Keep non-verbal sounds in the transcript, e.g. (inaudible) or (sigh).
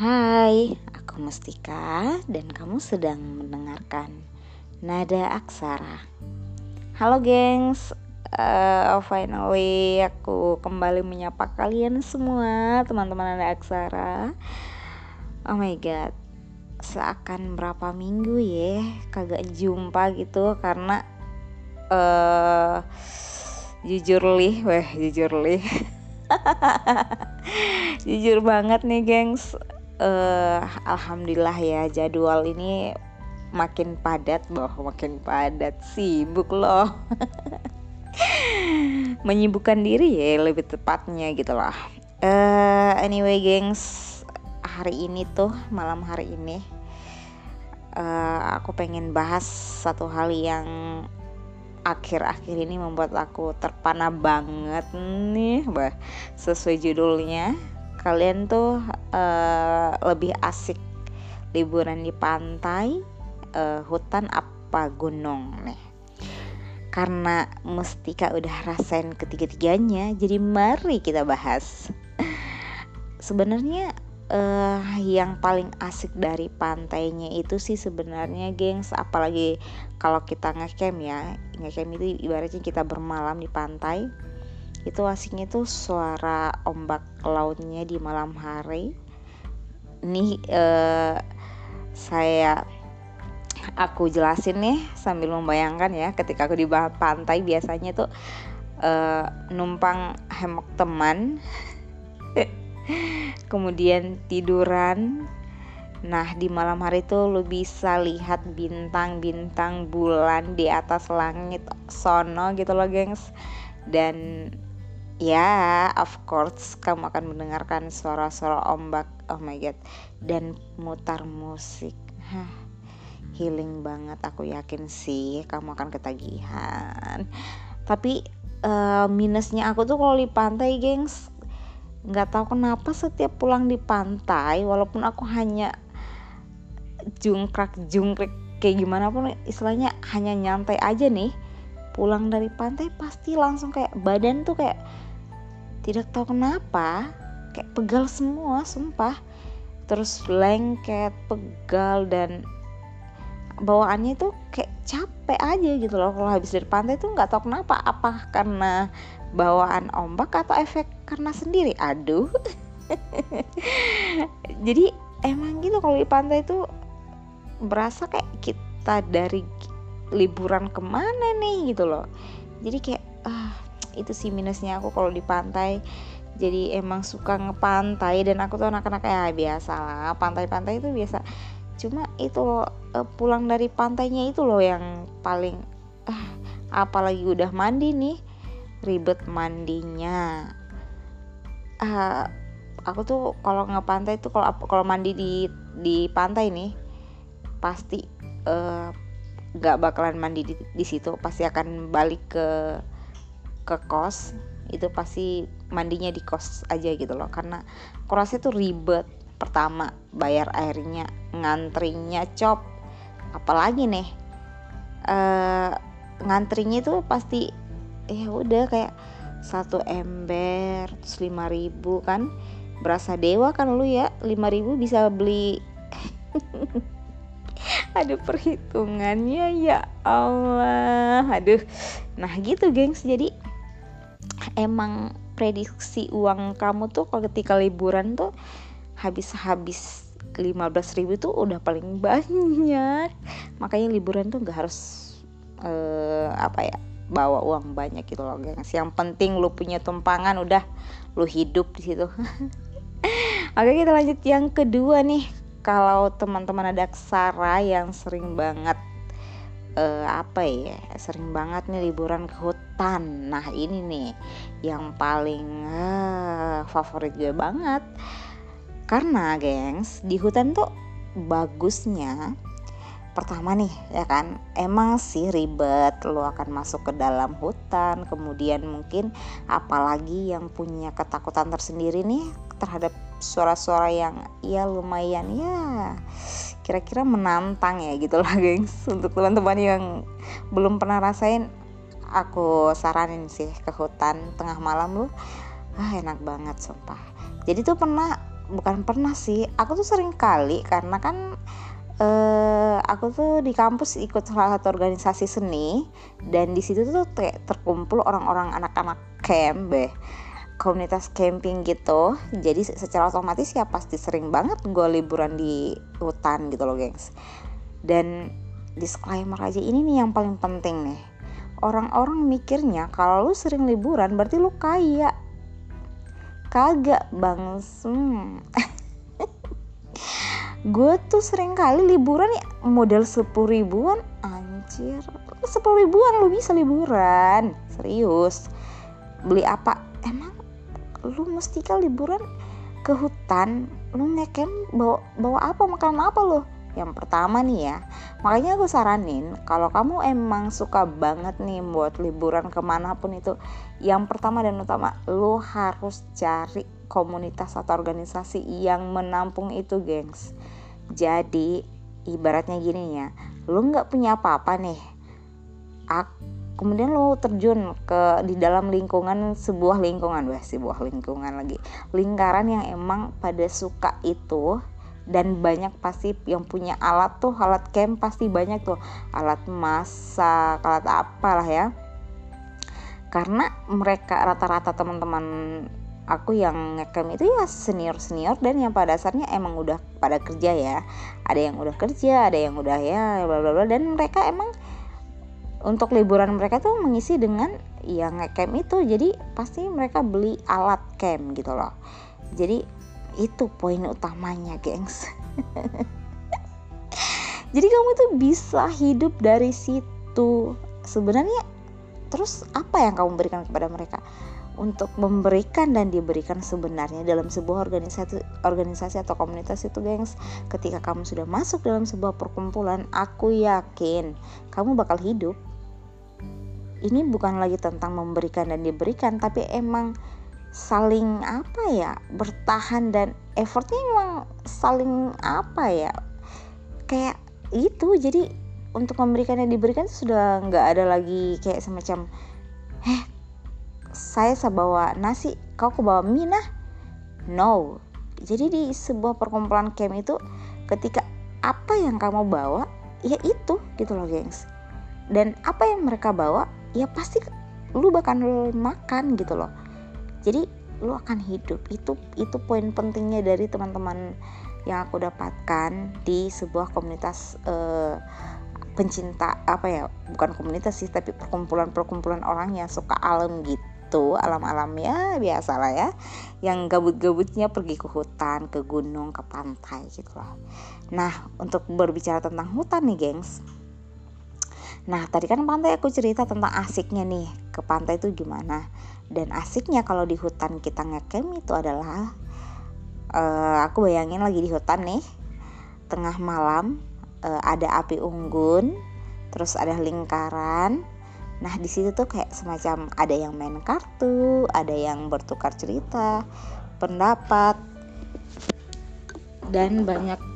Hai, aku Mustika dan kamu sedang mendengarkan Nada Aksara. Halo gengs, uh, finally aku kembali menyapa kalian semua teman-teman Nada Aksara. Oh my god, seakan berapa minggu ya kagak jumpa gitu karena uh, jujur lih, weh jujur lih. (laughs) (laughs) jujur banget nih gengs. Uh, alhamdulillah ya jadwal ini makin padat boh makin padat. Sibuk loh. (laughs) Menyibukkan diri ya lebih tepatnya gitu loh. Uh, anyway gengs hari ini tuh malam hari ini uh, aku pengen bahas satu hal yang akhir-akhir ini membuat aku terpana banget nih bah sesuai judulnya kalian tuh uh, lebih asik liburan di pantai, uh, hutan apa gunung nih? Karena Mustika udah rasain ketiga-tiganya, jadi mari kita bahas. Sebenarnya uh, yang paling asik dari pantainya itu sih sebenarnya gengs. Apalagi kalau kita ngecamp ya. Ngecamp itu ibaratnya kita bermalam di pantai. Itu asiknya tuh suara ombak lautnya di malam hari. Nih uh, saya aku jelasin nih sambil membayangkan ya. Ketika aku di bawah pantai biasanya tuh uh, numpang hemok teman (laughs) kemudian tiduran Nah di malam hari tuh lu bisa lihat bintang-bintang bulan di atas langit sono gitu loh gengs Dan Ya, of course kamu akan mendengarkan suara-suara ombak. Oh my god. Dan mutar musik. Hah. Healing banget aku yakin sih kamu akan ketagihan. Tapi uh, minusnya aku tuh kalau di pantai, gengs, nggak tahu kenapa setiap pulang di pantai walaupun aku hanya jungkrak jungkrik kayak gimana pun istilahnya hanya nyantai aja nih pulang dari pantai pasti langsung kayak badan tuh kayak tidak tahu kenapa kayak pegal semua sumpah. Terus lengket pegal dan bawaannya itu kayak capek aja gitu loh. Kalau habis dari pantai tuh nggak tahu kenapa. Apa karena bawaan ombak atau efek karena sendiri. Aduh. (laughs) Jadi emang gitu kalau di pantai tuh berasa kayak kita dari liburan ke mana nih gitu loh. Jadi kayak ah itu sih minusnya aku kalau di pantai. Jadi emang suka ngepantai dan aku tuh anak-anak ya biasa lah. Pantai-pantai itu biasa. Cuma itu loh, eh, pulang dari pantainya itu loh yang paling uh, apalagi udah mandi nih ribet mandinya uh, aku tuh kalau ngepantai tuh kalau kalau mandi di di pantai nih pasti uh, gak bakalan mandi di, di situ. Pasti akan balik ke ke kos. Itu pasti mandinya di kos aja gitu loh. Karena kurasnya tuh ribet. Pertama bayar airnya ngantrinya cop. Apalagi nih uh, ngantrinya itu pasti ya udah kayak satu ember terus lima ribu kan? Berasa dewa kan lu ya? Lima ribu bisa beli. (laughs) Ada perhitungannya ya Allah. Aduh. Nah gitu gengs. Jadi emang prediksi uang kamu tuh kalau ketika liburan tuh habis-habis 15 ribu tuh udah paling (laughs) banyak. Makanya liburan tuh nggak harus uh, apa ya bawa uang banyak gitu loh gengs. Yang penting lu punya tumpangan udah lu hidup di situ. (laughs) Oke kita lanjut. Yang kedua nih kalau teman-teman ada aksara yang sering banget uh, apa ya sering banget nih liburan ke hutan. Nah ini nih yang paling uh, favorit gue banget. Karena gengs di hutan tuh bagusnya pertama nih ya kan? Emang sih ribet lo akan masuk ke dalam hutan kemudian mungkin apalagi yang punya ketakutan tersendiri nih terhadap suara-suara yang ya lumayan ya kira-kira menantang ya gitu lah gengs. Untuk teman-teman yang belum pernah rasain aku saranin sih ke hutan tengah malam lu ah enak banget sumpah. Jadi tuh pernah bukan pernah sih aku tuh sering kali karena kan uh, aku tuh di kampus ikut salah satu organisasi seni dan di situ tuh kayak terkumpul orang-orang anak-anak camp deh komunitas camping gitu. Jadi secara otomatis ya pasti sering banget gue liburan di hutan gitu loh gengs. Dan disclaimer aja ini nih yang paling penting nih. Orang-orang mikirnya kalau lu sering liburan berarti lu kaya. Kagak bang hmm. (laughs) gue tuh sering kali liburan ya modal sepuluh ribuan anjir. Sepuluh ribuan lu bisa liburan? Serius? Beli apa? Emang lu mesti kan liburan ke hutan? Lu ngecamp bawa bawa apa? Makanan apa lo yang pertama nih ya. Makanya aku saranin kalau kamu emang suka banget nih buat liburan ke mana pun itu yang pertama dan utama lu harus cari komunitas atau organisasi yang menampung itu gengs. Jadi ibaratnya gini ya lu nggak punya apa-apa nih. Aku kemudian lo terjun ke di dalam lingkungan sebuah lingkungan wah sebuah lingkungan lagi. Lingkaran yang emang pada suka itu dan banyak pasti yang punya alat tuh alat camp pasti banyak tuh. Alat masak alat apalah ya. Karena mereka rata-rata teman-teman aku yang ngecamp itu ya senior senior dan yang pada dasarnya emang udah pada kerja ya. Ada yang udah kerja ada yang udah ya bla bla bla dan mereka emang untuk liburan mereka tuh mengisi dengan yang ngecamp itu. Jadi pasti mereka beli alat camp gitu loh. Jadi itu poin utamanya gengs. (laughs) Jadi kamu tuh bisa hidup dari situ. Sebenarnya terus apa yang kamu berikan kepada mereka untuk memberikan dan diberikan sebenarnya dalam sebuah organisasi organisasi atau komunitas itu gengs. Ketika kamu sudah masuk dalam sebuah perkumpulan aku yakin kamu bakal hidup. Ini bukan lagi tentang memberikan dan diberikan tapi emang saling apa ya bertahan dan effortnya emang saling apa ya kayak itu jadi untuk memberikan dan diberikan sudah nggak ada lagi kayak semacam eh saya bawa nasi kau ke bawa mie nah. No. Jadi di sebuah perkumpulan camp itu ketika apa yang kamu bawa ya itu gitu loh gengs. Dan apa yang mereka bawa ya pasti lu bakal makan gitu loh. Jadi lu akan hidup. Itu itu poin pentingnya dari teman-teman yang aku dapatkan di sebuah komunitas uh, pencinta apa ya bukan komunitas sih tapi perkumpulan-perkumpulan orang yang suka alam gitu alam-alam ya biasa lah ya. Yang gabut-gabutnya pergi ke hutan ke gunung ke pantai gitu loh. Nah untuk berbicara tentang hutan nih gengs. Nah tadi kan pantai aku cerita tentang asiknya nih. Ke pantai itu gimana? Dan asiknya kalau di hutan kita ngecamp itu adalah uh, aku bayangin lagi di hutan nih. Tengah malam uh, ada api unggun terus ada lingkaran nah di situ tuh kayak semacam ada yang main kartu ada yang bertukar cerita pendapat dan banyak